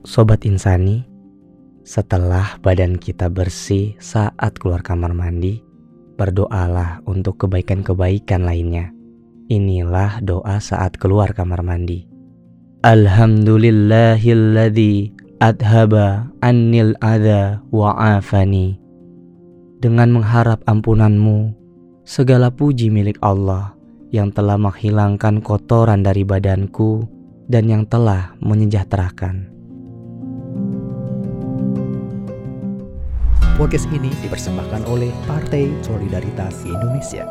Sobat Insani, setelah badan kita bersih saat keluar kamar mandi, berdoalah untuk kebaikan-kebaikan lainnya. Inilah doa saat keluar kamar mandi. Alhamdulillahilladzi adhaba annil adha wa'afani. Dengan mengharap ampunanmu, segala puji milik Allah yang telah menghilangkan kotoran dari badanku dan yang telah menyejahterakan. Podcast ini dipersembahkan oleh Partai Solidaritas Indonesia.